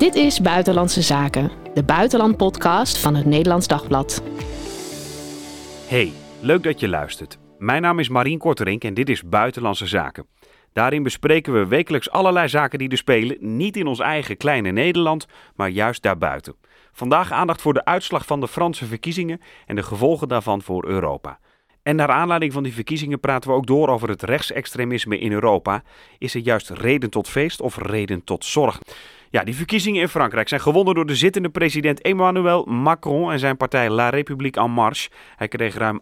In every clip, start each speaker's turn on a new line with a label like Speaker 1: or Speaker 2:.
Speaker 1: Dit is Buitenlandse Zaken, de buitenlandpodcast van het Nederlands Dagblad.
Speaker 2: Hey, leuk dat je luistert. Mijn naam is Marien Korterink en dit is Buitenlandse Zaken. Daarin bespreken we wekelijks allerlei zaken die er spelen, niet in ons eigen kleine Nederland, maar juist daarbuiten. Vandaag aandacht voor de uitslag van de Franse verkiezingen en de gevolgen daarvan voor Europa. En naar aanleiding van die verkiezingen praten we ook door over het rechtsextremisme in Europa. Is het juist reden tot feest of reden tot zorg? Ja, die verkiezingen in Frankrijk zijn gewonnen door de zittende president Emmanuel Macron en zijn partij La République En Marche. Hij kreeg ruim 58%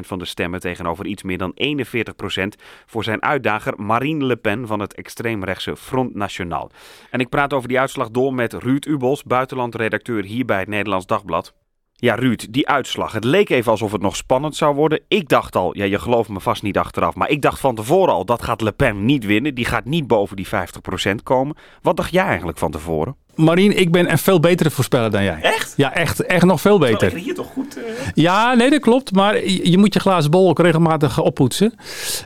Speaker 2: van de stemmen tegenover iets meer dan 41% voor zijn uitdager Marine Le Pen van het extreemrechtse Front National. En ik praat over die uitslag door met Ruud Ubos, buitenlandredacteur hier bij het Nederlands Dagblad. Ja, Ruud, die uitslag. Het leek even alsof het nog spannend zou worden. Ik dacht al, ja, je gelooft me vast niet achteraf, maar ik dacht van tevoren al, dat gaat Le Pen niet winnen. Die gaat niet boven die 50% komen. Wat dacht jij eigenlijk van tevoren?
Speaker 3: Marien, ik ben een veel betere voorspeller dan jij.
Speaker 2: Echt?
Speaker 3: Ja, echt, echt nog veel beter.
Speaker 2: hier toch goed? Uh...
Speaker 3: Ja, nee, dat klopt. Maar je, je moet je glazen bol ook regelmatig oppoetsen.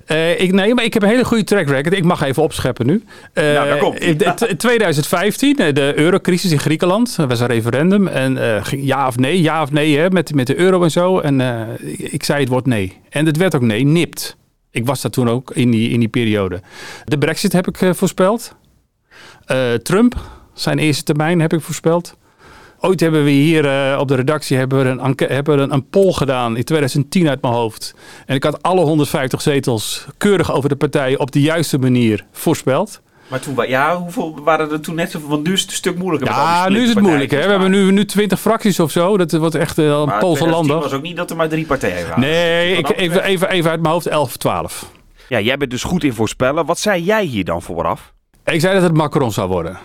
Speaker 3: Uh, ik, nee, maar ik heb een hele goede track record. Ik mag even opscheppen nu.
Speaker 2: Uh, nou, daar komt
Speaker 3: In 2015, de eurocrisis in Griekenland. Er was een referendum. En ja of nee, ja of nee, hè, met, met de euro en zo. En ik zei het wordt nee. En het werd ook nee, nipt. Ik was daar toen ook in die, in die periode. De brexit heb ik voorspeld. Trump zijn eerste termijn, heb ik voorspeld. Ooit hebben we hier uh, op de redactie hebben we een, hebben we een, een poll gedaan in 2010 uit mijn hoofd. En ik had alle 150 zetels keurig over de partij op de juiste manier voorspeld.
Speaker 2: Maar toen, ja, hoeveel waren er toen net zoveel? Want nu is het een stuk moeilijker.
Speaker 3: Ja, nu is het moeilijk. Hè? We hebben nu, nu 20 fracties of zo. Dat wordt echt uh, een Poolse land. Het
Speaker 2: was ook niet dat er maar drie partijen waren.
Speaker 3: Nee, ik, even, even, even uit mijn hoofd 11 of 12.
Speaker 2: Ja, jij bent dus goed in voorspellen. Wat zei jij hier dan vooraf?
Speaker 3: Ik zei dat het Macron zou worden.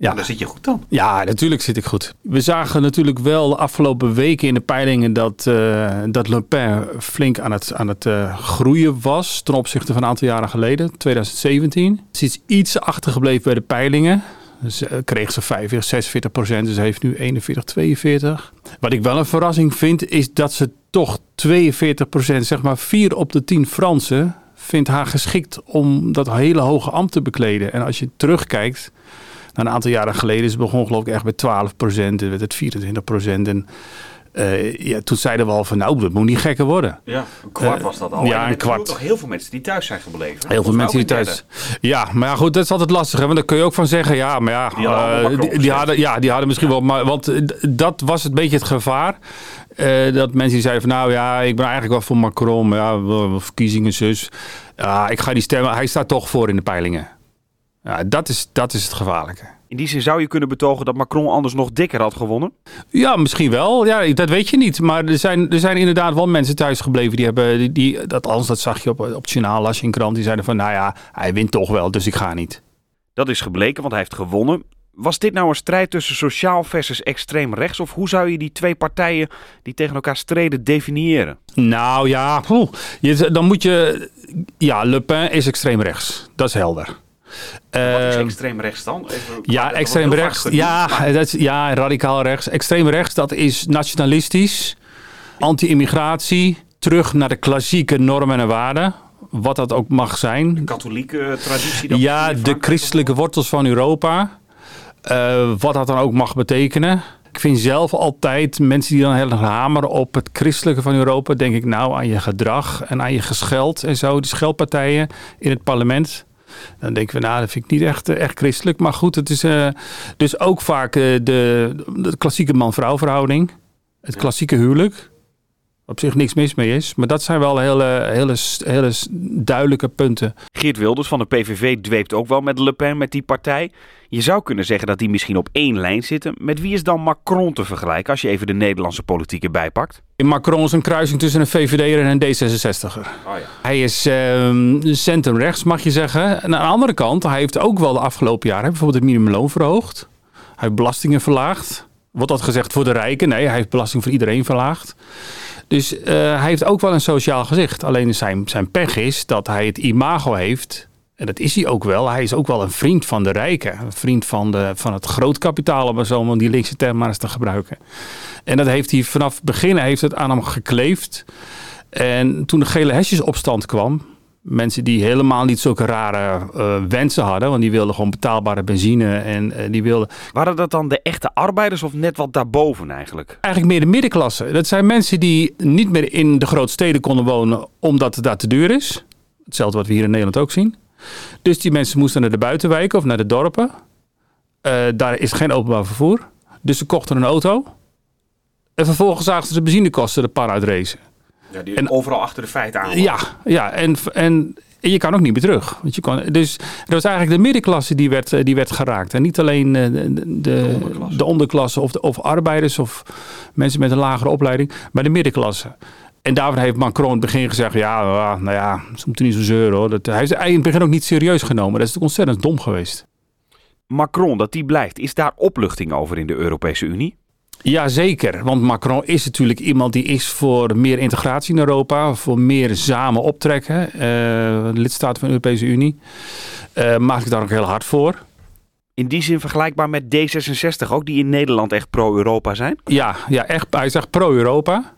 Speaker 2: Ja, daar zit je goed dan.
Speaker 3: Ja, natuurlijk zit ik goed. We zagen natuurlijk wel de afgelopen weken in de peilingen dat, uh, dat Le Pen flink aan het, aan het uh, groeien was ten opzichte van een aantal jaren geleden, 2017. Ze is iets achtergebleven bij de peilingen. Dus, uh, kreeg ze 45, 46 procent, dus heeft nu 41, 42. Wat ik wel een verrassing vind, is dat ze toch 42 procent, zeg maar 4 op de 10 Fransen, vindt haar geschikt om dat hele hoge ambt te bekleden. En als je terugkijkt een aantal jaren geleden is het begon geloof ik echt bij 12 procent. werd het 24 procent. En uh, ja, toen zeiden we al van nou, dat moet niet gekker worden.
Speaker 2: Ja, een kwart uh, was dat al.
Speaker 3: Ja,
Speaker 2: en
Speaker 3: een kwart.
Speaker 2: toch heel veel mensen die thuis zijn gebleven.
Speaker 3: Heel veel mensen die thuis. Ja, maar ja, goed, dat is altijd lastig. Hè? Want daar kun je ook van zeggen, ja, maar ja,
Speaker 2: die hadden,
Speaker 3: uh, die, die, hadden, ja, die hadden misschien wel, maar want dat was het beetje het gevaar. dat mensen die zeiden van nou ja, ik ben eigenlijk wel voor Macron, maar ja, verkiezingen zus. Ja, ik ga die stemmen. Hij staat toch voor in de peilingen. Ja, dat is, dat is het gevaarlijke.
Speaker 2: In die zin zou je kunnen betogen dat Macron anders nog dikker had gewonnen?
Speaker 3: Ja, misschien wel. Ja, dat weet je niet. Maar er zijn, er zijn inderdaad wel mensen thuis gebleven die hebben... Die, die, dat, anders, dat zag je op, op het journaal, las je in krant. Die zeiden van, nou ja, hij wint toch wel, dus ik ga niet.
Speaker 2: Dat is gebleken, want hij heeft gewonnen. Was dit nou een strijd tussen sociaal versus extreem rechts? Of hoe zou je die twee partijen die tegen elkaar streden definiëren?
Speaker 3: Nou ja, je, dan moet je... Ja, Le Pen is extreem rechts. Dat is helder.
Speaker 2: Wat is extreem rechts dan?
Speaker 3: Even, ja, extreem rechts. Ja, dat is, ja, radicaal rechts. Extreem rechts, dat is nationalistisch, anti-immigratie, terug naar de klassieke normen en waarden. Wat dat ook mag zijn.
Speaker 2: De katholieke traditie. Dan
Speaker 3: ja, de christelijke wortels van Europa. Uh, wat dat dan ook mag betekenen. Ik vind zelf altijd mensen die dan heel erg hameren op het christelijke van Europa. Denk ik nou aan je gedrag en aan je gescheld en zo. De scheldpartijen in het parlement. Dan denken we, nou, dat vind ik niet echt, echt christelijk. Maar goed, het is uh, dus ook vaak uh, de, de, klassieke man-vrouw verhouding. Het klassieke huwelijk. Op zich niks mis mee is. Maar dat zijn wel hele, hele, hele duidelijke punten.
Speaker 2: Geert Wilders van de PVV dweept ook wel met Le Pen, met die partij. Je zou kunnen zeggen dat die misschien op één lijn zitten. Met wie is dan Macron te vergelijken als je even de Nederlandse politiek erbij pakt?
Speaker 3: Macron is een kruising tussen een VVD'er en een D66'er.
Speaker 2: Oh ja.
Speaker 3: Hij is uh, centrumrechts, mag je zeggen. En aan de andere kant, hij heeft ook wel de afgelopen jaren bijvoorbeeld het minimumloon verhoogd. Hij heeft belastingen verlaagd. Wordt dat gezegd voor de rijken? Nee, hij heeft belasting voor iedereen verlaagd. Dus uh, hij heeft ook wel een sociaal gezicht. Alleen zijn, zijn pech is dat hij het imago heeft en dat is hij ook wel. Hij is ook wel een vriend van de rijken. Een vriend van, de, van het grootkapitaal, om zo om die linkse term maar eens te gebruiken. En dat heeft hij vanaf het begin heeft het aan hem gekleefd. En toen de gele hesjesopstand kwam, Mensen die helemaal niet zulke rare uh, wensen hadden. Want die wilden gewoon betaalbare benzine. En uh, die wilden...
Speaker 2: Waren dat dan de echte arbeiders of net wat daarboven eigenlijk?
Speaker 3: Eigenlijk meer de middenklasse. Dat zijn mensen die niet meer in de grote steden konden wonen omdat het daar te duur is. Hetzelfde wat we hier in Nederland ook zien. Dus die mensen moesten naar de buitenwijken of naar de dorpen. Uh, daar is geen openbaar vervoer. Dus ze kochten een auto. En vervolgens zagen ze de benzinekosten de par uitrezen.
Speaker 2: Ja, die en, overal achter de feiten aan.
Speaker 3: Ja, ja en, en je kan ook niet meer terug. Want je kan, dus dat was eigenlijk de middenklasse die werd, eh, die werd geraakt. En niet alleen eh, de, de, de, onderklasse. de onderklasse of, de, of arbeiders of mensen met een lagere opleiding, maar de middenklasse. En daarvoor heeft Macron in het begin gezegd: ja, nou ja, ze moeten niet zo zeuren hoor. Dat, hij is in het begin ook niet serieus genomen. Dat is ontzettend dom geweest.
Speaker 2: Macron, dat die blijft, is daar opluchting over in de Europese Unie?
Speaker 3: Jazeker, want Macron is natuurlijk iemand die is voor meer integratie in Europa, voor meer samen optrekken. Uh, lidstaten van de Europese Unie. Uh, maak ik daar ook heel hard voor.
Speaker 2: In die zin vergelijkbaar met D66 ook, die in Nederland echt pro-Europa zijn?
Speaker 3: Ja, ja echt, hij is echt pro-Europa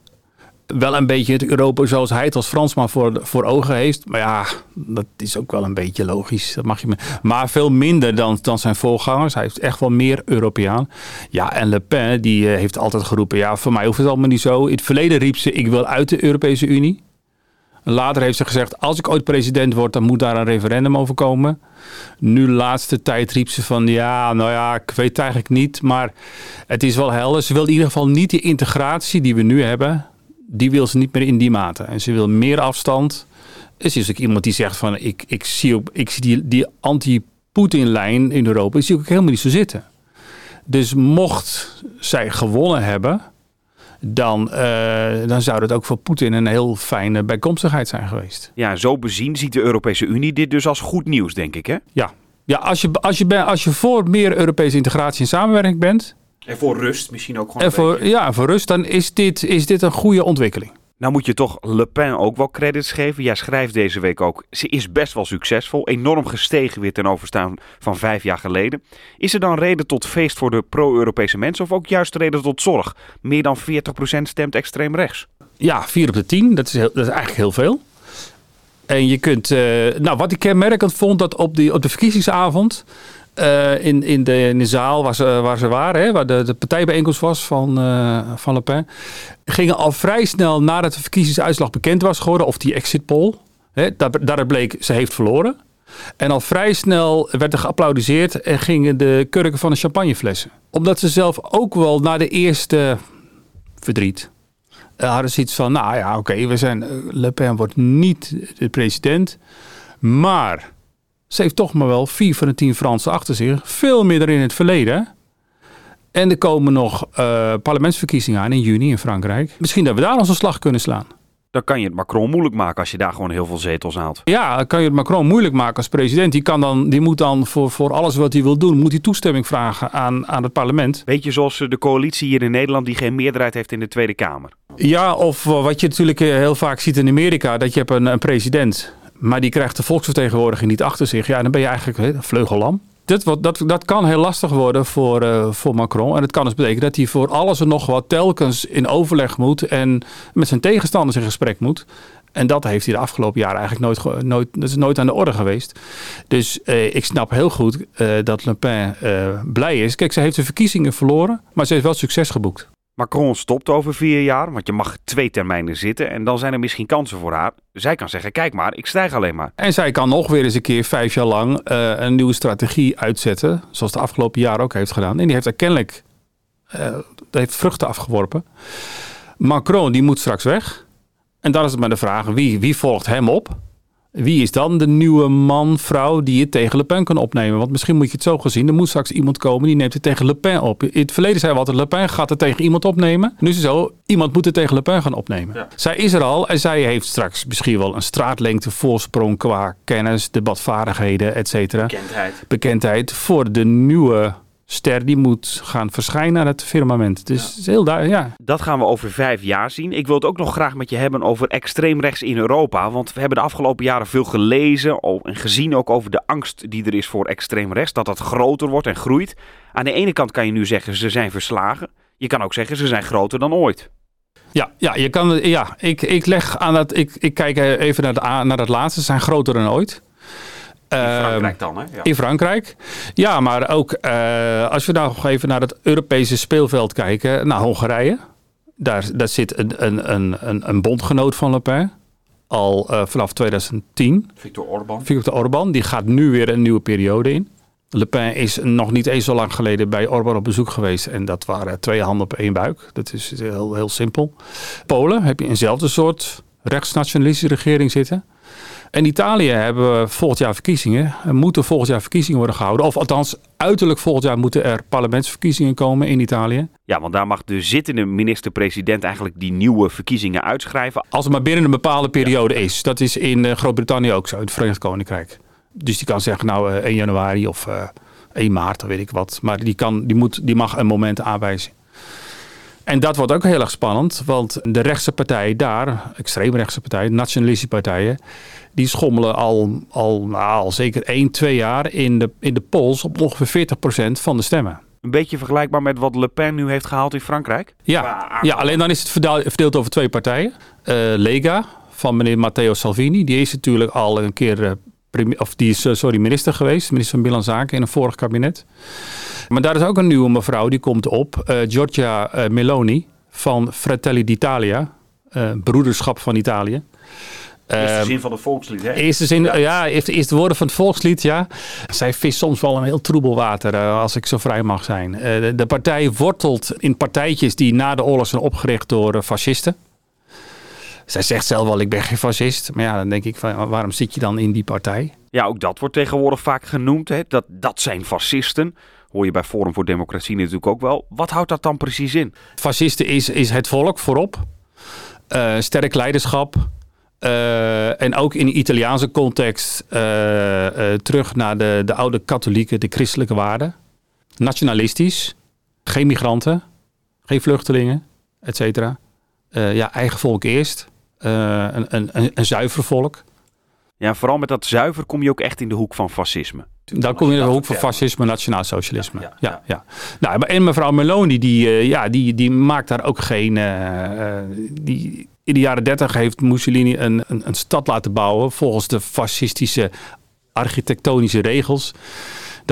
Speaker 3: wel een beetje het Europa zoals hij het als Fransman voor, voor ogen heeft. Maar ja, dat is ook wel een beetje logisch. Dat mag je. Maar veel minder dan, dan zijn voorgangers. Hij heeft echt wel meer Europeaan. Ja, en Le Pen die eh, heeft altijd geroepen... ja, voor mij hoeft het allemaal niet zo. In het verleden riep ze, ik wil uit de Europese Unie. Later heeft ze gezegd, als ik ooit president word, dan moet daar een referendum over komen. Nu laatste tijd riep ze van, ja, nou ja, ik weet het eigenlijk niet, maar het is wel helder. Ze wil in ieder geval niet die integratie die we nu hebben, die wil ze niet meer in die mate. En ze wil meer afstand. Is dus ook iemand die zegt van ik, ik zie, ik zie die, die anti-Poetin-lijn in Europa, die zie ik ook helemaal niet zo zitten. Dus mocht zij gewonnen hebben, dan, uh, dan zou dat ook voor Poetin een heel fijne bijkomstigheid zijn geweest.
Speaker 2: Ja, zo bezien ziet de Europese Unie dit dus als goed nieuws, denk ik, hè?
Speaker 3: Ja, ja als, je, als, je, als je voor meer Europese integratie en samenwerking bent,
Speaker 2: en voor rust misschien ook gewoon.
Speaker 3: En voor, ja, voor rust, dan is dit, is dit een goede ontwikkeling.
Speaker 2: Nou moet je toch Le Pen ook wel credits geven. Jij schrijft deze week ook, ze is best wel succesvol. Enorm gestegen weer ten overstaan van vijf jaar geleden. Is er dan reden tot feest voor de pro-Europese mensen of ook juist reden tot zorg? Meer dan 40% stemt extreem rechts.
Speaker 3: Ja, 4 op de 10, dat is, heel, dat is eigenlijk heel veel. En je kunt, uh, nou wat ik kenmerkend vond, dat op, die, op de verkiezingsavond uh, in, in, de, zaal waar ze, waar ze waren, hè, waar de, partijbijeenkomst was van, uh, van Le Pen, gingen al vrij snel nadat de verkiezingsuitslag bekend was geworden, of die exit poll, hè, daar, daar bleek ze heeft verloren. En al vrij snel werd er geapplaudiseerd en gingen de kurken van de champagneflessen. Omdat ze zelf ook wel na de eerste verdriet uh, hadden ze iets van, nou ja, oké, we zijn, Le Pen wordt niet de president, maar ze heeft toch maar wel vier van de tien Fransen achter zich. Veel meer dan in het verleden. En er komen nog uh, parlementsverkiezingen aan in juni in Frankrijk. Misschien dat we daar onze slag kunnen slaan.
Speaker 2: Dan kan je het Macron moeilijk maken als je daar gewoon heel veel zetels haalt.
Speaker 3: Ja, dan kan je het Macron moeilijk maken als president. Die, kan dan, die moet dan voor, voor alles wat hij wil doen, moet hij toestemming vragen aan, aan het parlement.
Speaker 2: Weet je, zoals de coalitie hier in Nederland die geen meerderheid heeft in de Tweede Kamer.
Speaker 3: Ja, of wat je natuurlijk heel vaak ziet in Amerika, dat je hebt een, een president maar die krijgt de volksvertegenwoordiging niet achter zich. Ja, dan ben je eigenlijk een vleugellam. Dat, dat, dat kan heel lastig worden voor, uh, voor Macron. En het kan dus betekenen dat hij voor alles en nog wat telkens in overleg moet en met zijn tegenstanders in gesprek moet. En dat heeft hij de afgelopen jaren eigenlijk nooit, nooit, dat is nooit aan de orde geweest. Dus eh, ik snap heel goed uh, dat Le Pen blij is. Kijk, ze heeft de verkiezingen verloren, maar ze heeft wel succes geboekt.
Speaker 2: Macron stopt over vier jaar, want je mag twee termijnen zitten en dan zijn er misschien kansen voor haar. Zij kan zeggen, kijk maar, ik stijg alleen maar.
Speaker 3: En zij kan nog weer eens een keer vijf jaar lang uh, een nieuwe strategie uitzetten, zoals de afgelopen jaren ook heeft gedaan. En die heeft er kennelijk uh, heeft vruchten afgeworpen. Macron, die moet straks weg. En dan is het maar de vraag, wie, wie volgt hem op? Wie is dan de nieuwe man, vrouw die het tegen Le Pen kan opnemen? Want misschien moet je het zo gezien. Er moet straks iemand komen die neemt het tegen Le Pen op. In het verleden zei we altijd, Le Pen gaat het tegen iemand opnemen. Nu is het zo, iemand moet het tegen Le Pen gaan opnemen. Zij is er al en zij heeft straks misschien wel een straatlengte voorsprong qua kennis, debatvaardigheden, et cetera.
Speaker 2: Bekendheid.
Speaker 3: Bekendheid voor de nieuwe ster die moet gaan verschijnen aan het firmament. Dus ja. is heel duidelijk, ja.
Speaker 2: Dat gaan we over vijf jaar zien. Ik wil het ook nog graag met je hebben over extreemrechts in Europa. Want we hebben de afgelopen jaren veel gelezen en gezien ook over de angst die er is voor extreemrechts. Dat dat groter wordt en groeit. Aan de ene kant kan je nu zeggen ze zijn verslagen. Je kan ook zeggen ze zijn groter dan ooit.
Speaker 3: Ja, ja, je kan, ja ik, ik leg aan dat. Ik, ik kijk even naar, de, naar dat laatste. Ze zijn groter dan ooit.
Speaker 2: In Frankrijk dan, hè? Ja.
Speaker 3: In Frankrijk. Ja, maar ook uh, als we nou nog even naar het Europese speelveld kijken, naar Hongarije. Daar, daar zit een, een, een, een bondgenoot van Le Pen. Al uh, vanaf 2010.
Speaker 2: Victor Orban.
Speaker 3: Victor Orban. Die gaat nu weer een nieuwe periode in. Le Pen is nog niet eens zo lang geleden bij Orban op bezoek geweest. En dat waren twee handen op één buik. Dat is heel, heel simpel. Polen heb je eenzelfde soort rechtsnationalistische regering zitten. En Italië hebben volgend jaar verkiezingen. Er moeten volgend jaar verkiezingen worden gehouden. Of althans, uiterlijk volgend jaar moeten er parlementsverkiezingen komen in Italië.
Speaker 2: Ja, want daar mag de zittende minister-president eigenlijk die nieuwe verkiezingen uitschrijven.
Speaker 3: Als het maar binnen een bepaalde periode is. Dat is in eh, Groot-Brittannië ook zo, in het Verenigd Koninkrijk. Dus die kan zeggen, nou 1 januari of 1 maart, dan weet ik wat. Maar die, kan, die, moet, die mag een moment aanwijzen. En dat wordt ook heel erg spannend, want de rechtse partijen daar, extreemrechtse partijen, nationalistische partijen, die schommelen al, al, nou, al zeker 1, 2 jaar in de, in de polls op ongeveer 40% van de stemmen.
Speaker 2: Een beetje vergelijkbaar met wat Le Pen nu heeft gehaald in Frankrijk?
Speaker 3: Ja, ja alleen dan is het verdeeld over twee partijen. Uh, Lega van meneer Matteo Salvini, die is natuurlijk al een keer uh, of die is sorry, minister geweest, minister van Binnenlandse Zaken in een vorig kabinet. Maar daar is ook een nieuwe mevrouw, die komt op, uh, Giorgia uh, Meloni van Fratelli d'Italia, uh, broederschap van Italië.
Speaker 2: Eerste zin van het volkslied, hè?
Speaker 3: Eerste zin, ja, ja eerste, eerste woorden van het volkslied, ja. Zij vist soms wel een heel troebel water, als ik zo vrij mag zijn. De, de, partij wortelt in partijtjes die na de oorlog zijn opgericht door fascisten. Zij zegt zelf wel, ik ben geen fascist. Maar ja, dan denk ik, van, waarom zit je dan in die partij?
Speaker 2: Ja, ook dat wordt tegenwoordig vaak genoemd. Hè? Dat, dat zijn fascisten. Hoor je bij Forum voor Democratie natuurlijk ook wel. Wat houdt dat dan precies in?
Speaker 3: Fascisten is, is het volk voorop. Uh, sterk leiderschap. Uh, en ook in de Italiaanse context uh, terug naar de, de oude katholieke, de christelijke waarden. Nationalistisch. Geen migranten. Geen vluchtelingen, et cetera. ja, eigen volk eerst. een, een, een zuiver volk.
Speaker 2: Ja, vooral met dat zuiver kom je ook echt in de hoek van fascisme.
Speaker 3: Dan kom je in de hoek van fascisme, nationaal socialisme. Ja, ja, ja, ja. Nou, en mevrouw Meloni, die, uh, ja, die, die maakt daar ook geen. Uh, die, in de jaren dertig heeft Mussolini een, een, een stad laten bouwen volgens de fascistische architectonische regels.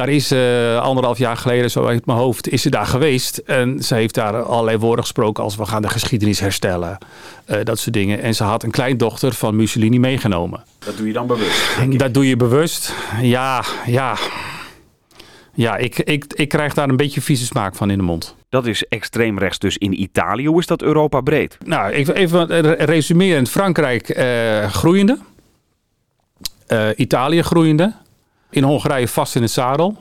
Speaker 3: Daar is uh, anderhalf jaar geleden, zo uit mijn hoofd, is ze daar geweest. En ze heeft daar allerlei woorden gesproken als we gaan de geschiedenis herstellen. Uh, dat soort dingen. En ze had een kleindochter van Mussolini meegenomen.
Speaker 2: Dat doe je dan bewust?
Speaker 3: Dat doe je bewust. Ja, ja. Ja, ik, ik, ik krijg daar een beetje vieze smaak van in de mond.
Speaker 2: Dat is extreem rechts dus in Italië. Hoe is dat Europa breed?
Speaker 3: Nou, even, resumerend. Frankrijk uh, groeiende. Italië groeiende. In Hongarije vast in het zadel.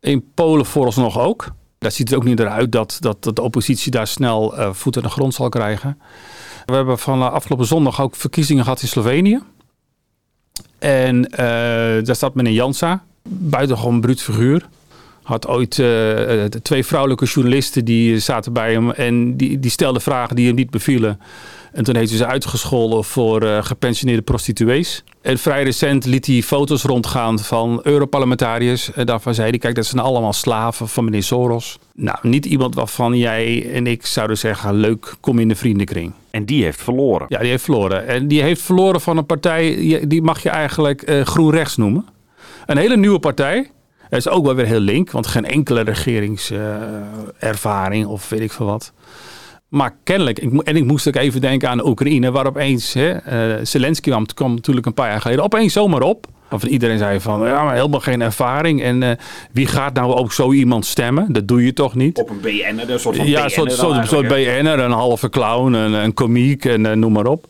Speaker 3: In Polen vooralsnog ook. Daar ziet het ook niet eruit dat, dat, dat de oppositie daar snel uh, voet aan de grond zal krijgen. We hebben van uh, afgelopen zondag ook verkiezingen gehad in Slovenië. En uh, daar staat meneer Jansa, buitengewoon bruut figuur. Had ooit twee vrouwelijke journalisten die zaten bij hem en die, die stelden vragen die hem niet bevielen. En toen heeft hij ze uitgescholden voor uh, gepensioneerde prostituees. En vrij recent liet hij foto's rondgaan van Europarlementariërs. En daarvan zei hij, kijk, dat zijn allemaal slaven van meneer Soros. Nou, niet iemand waarvan jij en ik zouden zeggen, leuk, kom in de vriendenkring.
Speaker 2: En die heeft verloren.
Speaker 3: Ja, die heeft verloren. En die heeft verloren van een partij, die mag je eigenlijk uh, groen-rechts noemen. Een hele nieuwe partij. Het is ook wel weer heel link, want geen enkele regeringservaring uh, of weet ik veel wat. Maar kennelijk, ik, en ik moest ook even denken aan de Oekraïne, waar opeens hè, uh, Zelensky kwam, kwam natuurlijk een paar jaar geleden opeens zomaar op. Of iedereen zei van, ja, maar helemaal geen ervaring. En uh, wie gaat nou op zo iemand stemmen? Dat doe je toch niet?
Speaker 2: Op een BN'er, een soort van
Speaker 3: Ja, een soort, soort, soort BN'er, een halve clown, een, een komiek en uh, noem maar op.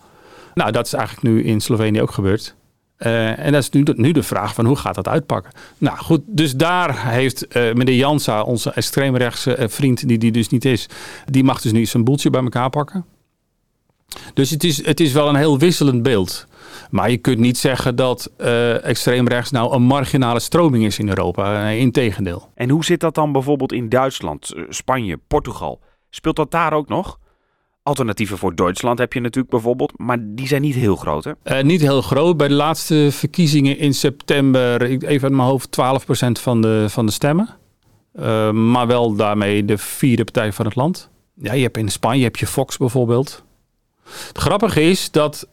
Speaker 3: Nou, dat is eigenlijk nu in Slovenië ook gebeurd. Uh, en dat is nu de, vraag van hoe gaat dat uitpakken? Nou goed, dus daar heeft uh, meneer Jansa, onze extreemrechtse uh, vriend, die die dus niet is, die mag dus nu zijn boeltje bij elkaar pakken. Dus het is, het is wel een heel wisselend beeld. Maar je kunt niet zeggen dat extreemrechts nou een marginale stroming is in Europa. Integendeel.
Speaker 2: En hoe zit dat dan bijvoorbeeld in Duitsland, Spanje, Portugal? Speelt dat daar ook nog? Alternatieven voor Duitsland heb je natuurlijk bijvoorbeeld, maar die zijn niet heel groot hè?
Speaker 3: Uh, niet heel groot. Bij de laatste verkiezingen in september, even uit mijn hoofd, 12% van de, van de stemmen. Uh, maar wel daarmee de vierde partij van het land. Ja, je hebt in Spanje heb je Fox bijvoorbeeld. Het grappige is dat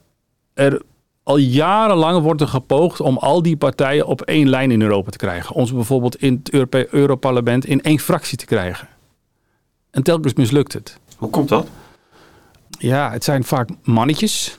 Speaker 3: er al jarenlang wordt er gepoogd om al die partijen op één lijn in Europa te krijgen. Ons bijvoorbeeld in het Europe Europarlement in één fractie te krijgen. En telkens mislukt het.
Speaker 2: Hoe komt dat?
Speaker 3: Ja, het zijn vaak mannetjes.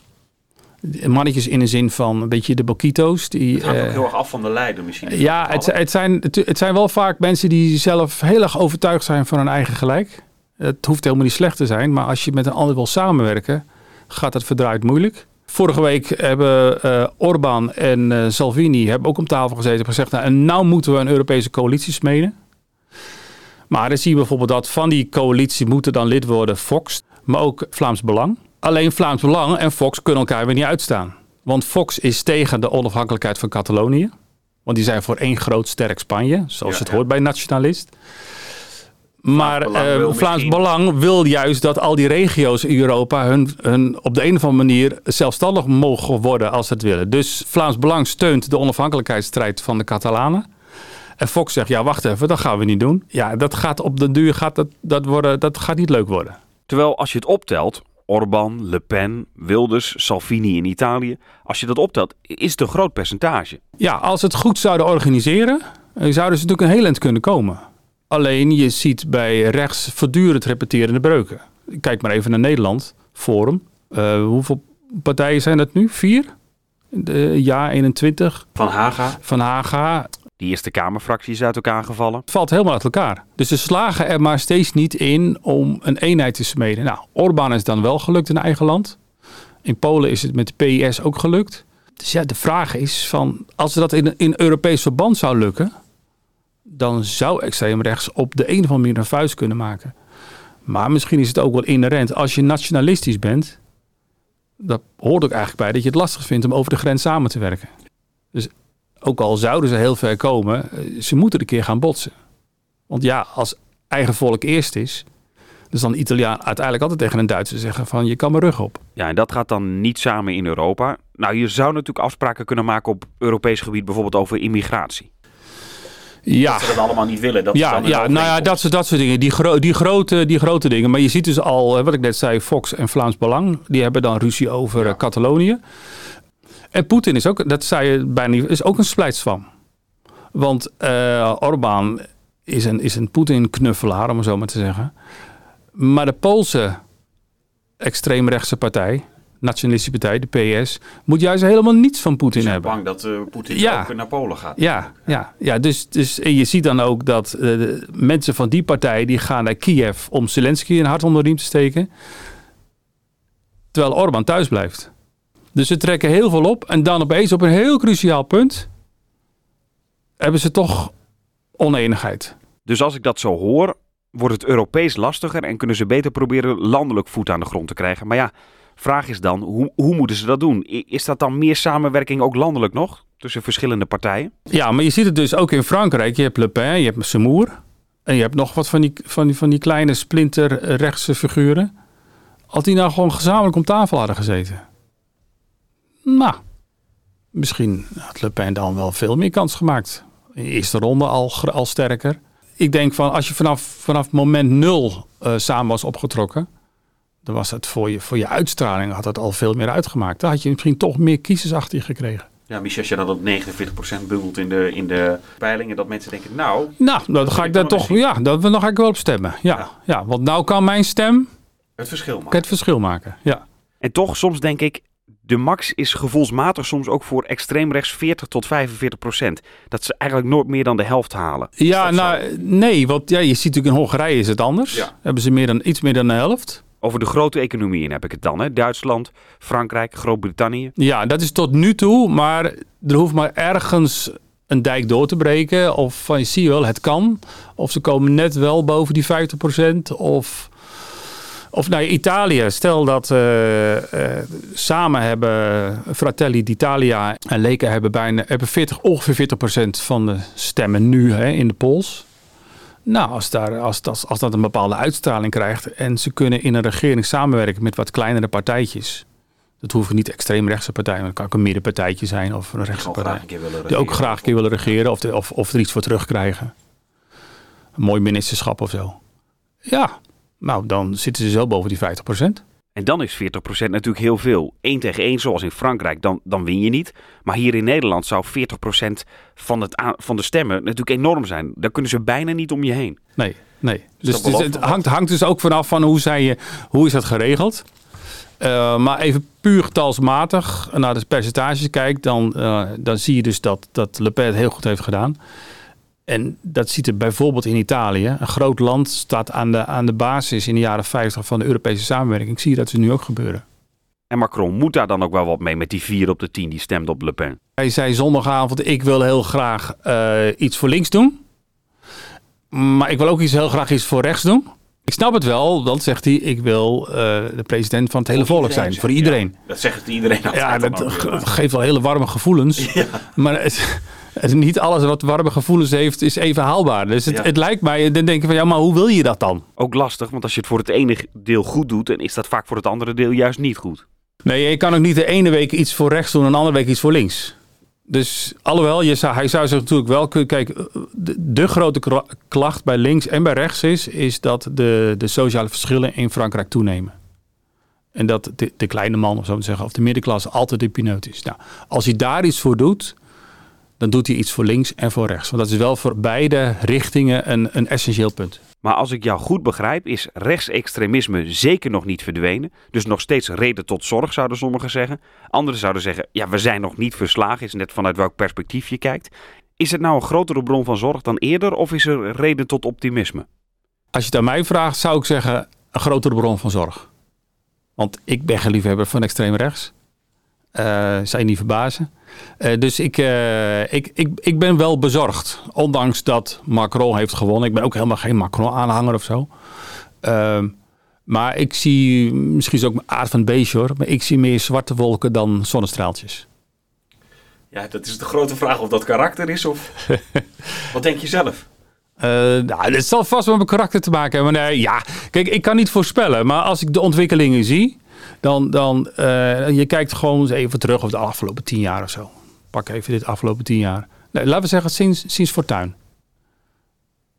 Speaker 3: Mannetjes in de zin van een beetje de boquito's. Die,
Speaker 2: Het hangt ook
Speaker 3: eh,
Speaker 2: heel erg af van de leider misschien.
Speaker 3: ja, het, het, zijn, het, zijn wel vaak mensen die zelf heel erg overtuigd zijn van hun eigen gelijk. Het hoeft helemaal niet slecht te zijn, maar als je met een ander wil samenwerken, gaat het verdraaid moeilijk. Vorige week hebben eh Orbán en eh, Salvini hebben ook om tafel gezeten en gezegd, nou, en nou moeten we een Europese coalitie smeden. Maar dan zie je bijvoorbeeld dat van die coalitie moeten dan lid worden Fox, maar ook Vlaams Belang. Alleen Vlaams Belang en Fox kunnen elkaar weer niet uitstaan. Want Fox is tegen de onafhankelijkheid van Catalonië. Want die zijn voor één groot sterk Spanje, zoals
Speaker 2: Ja,
Speaker 3: het
Speaker 2: ja.
Speaker 3: hoort bij nationalist. Maar
Speaker 2: Belang
Speaker 3: eh,
Speaker 2: wil
Speaker 3: Vlaams Belang wil juist dat al die regio's in Europa hun, hun op de een of andere manier zelfstandig mogen worden als ze het willen. Dus Vlaams Belang steunt de onafhankelijkheidsstrijd van de Catalanen. En Fox zegt, ja wacht even, dat gaan we niet doen. Ja, dat gaat op de duur gaat dat, dat worden, dat gaat niet leuk worden.
Speaker 2: Terwijl als je het optelt, Orbán, Le Pen, Wilders, Salvini in Italië. Als je dat optelt, is het een groot percentage.
Speaker 3: Ja, als ze het goed zouden organiseren, eh, zouden ze natuurlijk een heel eind kunnen komen. Alleen je ziet bij rechts voortdurend repeterende breuken. Kijk maar even naar Nederland, Forum. Eh, hoeveel partijen zijn dat nu? Vier? De, ja, 21.
Speaker 2: Van Haga,
Speaker 3: Van Haga.
Speaker 2: Die Eerste Kamerfractie is uit elkaar gevallen.
Speaker 3: Het valt helemaal uit elkaar. Dus ze slagen er maar steeds niet in om een eenheid te smeden. Nou, Orbán is dan wel gelukt in eigen land. In Polen is het met de PIS ook gelukt. Dus ja, de vraag is van, als dat in, in Europees verband zou lukken, dan zou extreem rechts op de een of andere manier een vuist kunnen maken. Maar misschien is het ook wel inherent. Als je nationalistisch bent, dat hoort ook eigenlijk bij dat je het lastig vindt om over de grens samen te werken. Dus ook al zouden ze heel ver komen, eh, ze moeten een keer gaan botsen. Want ja, als eigen volk eerst is, dan zal een Italiaan uiteindelijk altijd tegen een Duitser zeggen van je kan mijn rug op.
Speaker 2: Ja, en dat gaat dan niet samen in Europa. Nou, je zou natuurlijk afspraken kunnen maken op Europees gebied, bijvoorbeeld over immigratie.
Speaker 3: Ja,
Speaker 2: Dat ze dat allemaal niet willen. Dat
Speaker 3: ja,
Speaker 2: dan
Speaker 3: ja nou ja, dat soort, dat soort dingen. Die, gro die, grote, die grote dingen. Maar je ziet dus al, eh, wat ik net zei, Fox en Vlaams Belang, die hebben dan ruzie over
Speaker 2: Ja.
Speaker 3: eh, Catalonië. En Poetin is ook, dat zei je bijna niet, is ook een splijtswam. Want eh Orbán is een, is een Poetin-knuffelaar, om het zo maar te zeggen. Maar de Poolse extreemrechtse partij, nationalistische partij, de PS, moet juist helemaal niets van Poetin hebben.
Speaker 2: bang dat eh, Poetin
Speaker 3: Ja.
Speaker 2: ook naar Polen gaat.
Speaker 3: Ja, ja, ja dus, dus en je ziet dan ook dat eh, mensen van die partij die gaan naar Kiev om Zelensky een hart onder de riem te steken. Terwijl Orbán thuis blijft. Dus ze trekken heel veel op en dan opeens op een heel cruciaal punt hebben ze toch oneenigheid.
Speaker 2: Dus als ik dat zo hoor, wordt het Europees lastiger en kunnen ze beter proberen landelijk voet aan de grond te krijgen. Maar ja, vraag is dan, hoe, hoe moeten ze dat doen? Is dat dan meer samenwerking ook landelijk nog tussen verschillende partijen?
Speaker 3: Ja, maar je ziet het dus ook in Frankrijk. Je hebt Le Pen, je hebt Zemmour. En je hebt nog wat van die, van die, van die kleine splinter eh, figuren. Als die nou gewoon gezamenlijk om tafel hadden gezeten. Nou, misschien had Le Pen dan wel veel meer kans gemaakt. In de eerste ronde al, al sterker. Ik denk van als je vanaf, vanaf moment nul eh, samen was opgetrokken. Dan was het voor je, voor je uitstraling had het al veel meer uitgemaakt. Dan had je misschien toch meer kiezers achter je gekregen.
Speaker 2: Ja, Michel, als je dat op 49% bungelt in de, in de peilingen, dat mensen denken, nou,
Speaker 3: Nou, dan ga ik daar toch, ja, dat dan ga ik wel op stemmen. Ja,
Speaker 2: Ja.
Speaker 3: ja. want nou kan mijn stem
Speaker 2: het verschil maken.
Speaker 3: het verschil maken. Ja.
Speaker 2: En toch, soms denk ik, de max is gevoelsmatig soms ook voor extreem rechts 40 tot 45 procent. Dat ze eigenlijk nooit meer dan de helft halen.
Speaker 3: Ja,
Speaker 2: zo?
Speaker 3: nou, nee, want ja, je ziet natuurlijk in Hongarije is het anders.
Speaker 2: Ja.
Speaker 3: Hebben ze meer dan, iets meer dan de helft.
Speaker 2: Over de grote economieën heb ik het dan. Hè? Duitsland, Frankrijk, Groot-Brittannië.
Speaker 3: Ja, dat is tot nu toe, maar er hoeft maar ergens een dijk door te breken. Of van, je zie je wel, het kan. Of ze komen net wel boven die 50%. Of, of nou, Italië, stel dat eh, eh, samen hebben Fratelli d'Italia en Lega hebben, bijna, hebben 40, ongeveer 40% van de stemmen nu hè, in de polls. Nou, als, daar, als, dat, als dat een bepaalde uitstraling krijgt en ze kunnen in een regering samenwerken met wat kleinere partijtjes. Dat hoeven niet extreemrechtse partijen, maar het kan ook een middenpartijtje zijn of een rechtse partij.
Speaker 2: een
Speaker 3: Die ook graag een keer willen regeren of, de- of, of er iets voor terugkrijgen. Een mooi ministerschap of zo. Ja, Nou, dan zitten ze zo boven die 50%.
Speaker 2: En dan is 40% natuurlijk heel veel. 1 tegen 1, zoals in Frankrijk, dan, dan win je niet. Maar hier in Nederland zou 40% van, het van de stemmen natuurlijk enorm zijn. Daar kunnen ze bijna niet om je heen.
Speaker 3: Nee, nee. Dus, dus het hangt, hangt dus ook vanaf van hoe, zij, je, hoe is dat geregeld. Uh, maar even puur getalsmatig naar de percentages kijkt, dan, uh, dan zie je dus dat, dat Le Pen het heel goed heeft gedaan. En dat ziet er bijvoorbeeld in Italië. Een groot land staat aan de, aan de basis in de jaren 50 van de Europese samenwerking. Zie je dat ze nu ook gebeuren.
Speaker 2: En Macron moet daar dan ook wel wat mee met die 4 op de 10 die stemt op Le Pen.
Speaker 3: Hij zei zondagavond: Ik wil heel graag uh, iets voor links doen. Maar ik wil ook iets heel graag iets voor rechts doen. Ik snap het wel, dan zegt hij: Ik wil uh, de president van het hele volk zijn. Voor iedereen.
Speaker 2: Ja, dat zegt iedereen.
Speaker 3: Ja, dat geeft wel hele warme gevoelens. Ja. Maar het, niet alles wat warme gevoelens heeft is even haalbaar. Dus het, het lijkt mij, dan denk je van ja, maar hoe wil je dat dan?
Speaker 2: Ook lastig, want als je het voor het ene deel goed doet, dan is dat vaak voor het andere deel juist niet goed.
Speaker 3: Nee, je kan ook niet de ene week iets voor rechts doen en de andere week iets voor links. Dus alhoewel, je zou, hij zou zich natuurlijk wel kunnen... Kijk, de, de, grote klacht bij links en bij rechts is... is dat de, de sociale verschillen in Frankrijk toenemen. En dat de, de kleine man, of zo te zeggen, of de middenklasse altijd de pineut is. Nou, als hij daar iets voor doet dan doet hij iets voor links en voor rechts. Want dat is wel voor beide richtingen een, een essentieel punt.
Speaker 2: Maar als ik jou goed begrijp, is rechtsextremisme zeker nog niet verdwenen. Dus nog steeds reden tot zorg, zouden sommigen zeggen. Anderen zouden zeggen, ja, we zijn nog niet verslagen. Is net vanuit welk perspectief je kijkt. Is het nou een grotere bron van zorg dan eerder of is er reden tot optimisme?
Speaker 3: Als je het aan mij vraagt, zou ik zeggen een grotere bron van zorg. Want ik ben geen liefhebber van extreem rechts. Uh, zou je niet verbazen. Uh, dus ik, uh, ik, ik, ik ben wel bezorgd. Ondanks dat Macron heeft gewonnen. Ik ben ook helemaal geen Macron-aanhanger of zo. Ehm, maar ik zie, misschien is het ook mijn aard van het beestje hoor. Maar ik zie meer zwarte wolken dan zonnestraaltjes.
Speaker 2: Ja, dat is de grote vraag of dat karakter is of... Wat denk je zelf?
Speaker 3: Uh, nou, het zal vast met mijn karakter te maken hebben. Maar nee, ja, kijk, ik kan niet voorspellen. Maar als ik de ontwikkelingen zie dan, dan uh, je kijkt gewoon eens even terug op de afgelopen tien jaar of zo. Pak even dit afgelopen tien jaar. Nee, laten we zeggen sinds, sinds Fortuin.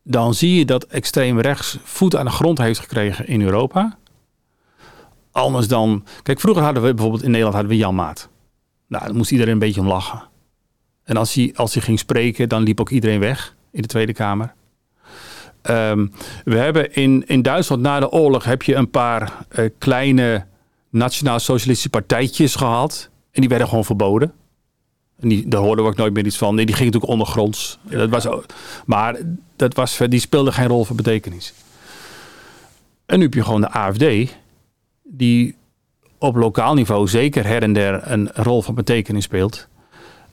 Speaker 3: Dan zie je dat extreem rechts voet aan de grond heeft gekregen in Europa. Anders dan... Kijk, vroeger hadden we bijvoorbeeld in Nederland hadden we Jan Maat. Nou, daar moest iedereen een beetje om lachen. En als hij, als hij ging spreken, dan liep ook iedereen weg in de Tweede Kamer. Um, we hebben in, in Duitsland na de oorlog heb je een paar uh, kleine nationaal-socialistische partijtjes gehad. En die werden gewoon verboden. En die, daar hoorden we ook nooit meer iets van. Nee, die gingen natuurlijk ondergronds. dat was, maar dat was, die speelde geen rol van betekenis. En nu heb je gewoon de AFD, die op lokaal niveau zeker her en der een rol van betekenis speelt.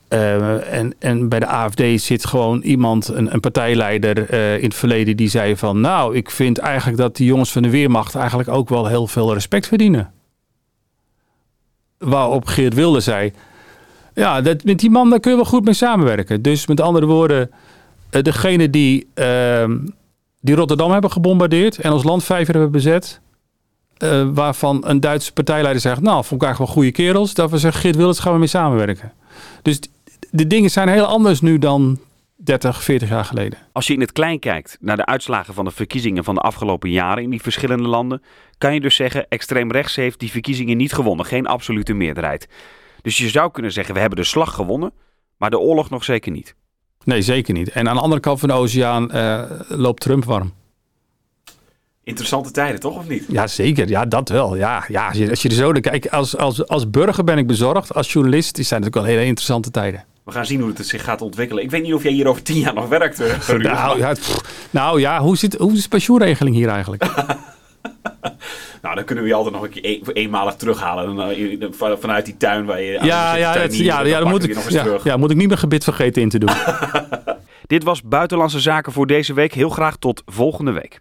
Speaker 3: Uh, en, en bij de AFD zit gewoon iemand, een, een partijleider uh, in het verleden, die zei van... nou, ik vind eigenlijk dat die jongens van de Weermacht eigenlijk ook wel heel veel respect verdienen waarop Geert Wilde zei... Ja, dat, met die man daar kun je wel goed mee samenwerken. Dus met andere woorden, eh, degene die, uh, die Rotterdam hebben gebombardeerd... en ons land jaar hebben bezet... Uh, waarvan een Duitse partijleider zegt... nou, vond ik eigenlijk wel goede kerels... dat we zeggen, Geert Wilders gaan we mee samenwerken. Dus de dingen zijn heel anders nu dan 30, 40 jaar geleden.
Speaker 2: Als je in het klein kijkt naar de uitslagen van de verkiezingen van de afgelopen jaren in die verschillende landen, kan je dus zeggen: extreem rechts heeft die verkiezingen niet gewonnen, geen absolute meerderheid. Dus je zou kunnen zeggen: we hebben de slag gewonnen, maar de oorlog nog zeker niet.
Speaker 3: Nee, zeker niet. En aan de andere kant van de oceaan uh, loopt Trump warm.
Speaker 2: Interessante tijden, toch of niet?
Speaker 3: Ja, zeker. Ja, dat wel. Ja, ja als, je, als je er zo naar kijkt, als, als, als burger ben ik bezorgd. Als journalist zijn het ook wel hele interessante tijden.
Speaker 2: We gaan zien hoe het zich gaat ontwikkelen. Ik weet niet of jij hier over tien jaar nog werkt. Uh,
Speaker 3: nou, ja, nou ja, hoe, zit, hoe is de pensioenregeling hier eigenlijk?
Speaker 2: nou, dan kunnen we je altijd nog een keer eenmalig terughalen. Eh, vanuit die tuin waar je.
Speaker 3: Ja, ja, het, ja, ja, dan moet ik, ja, ja, moet ik niet mijn gebit vergeten in te doen.
Speaker 2: Dit was Buitenlandse Zaken voor deze week. Heel graag tot volgende week.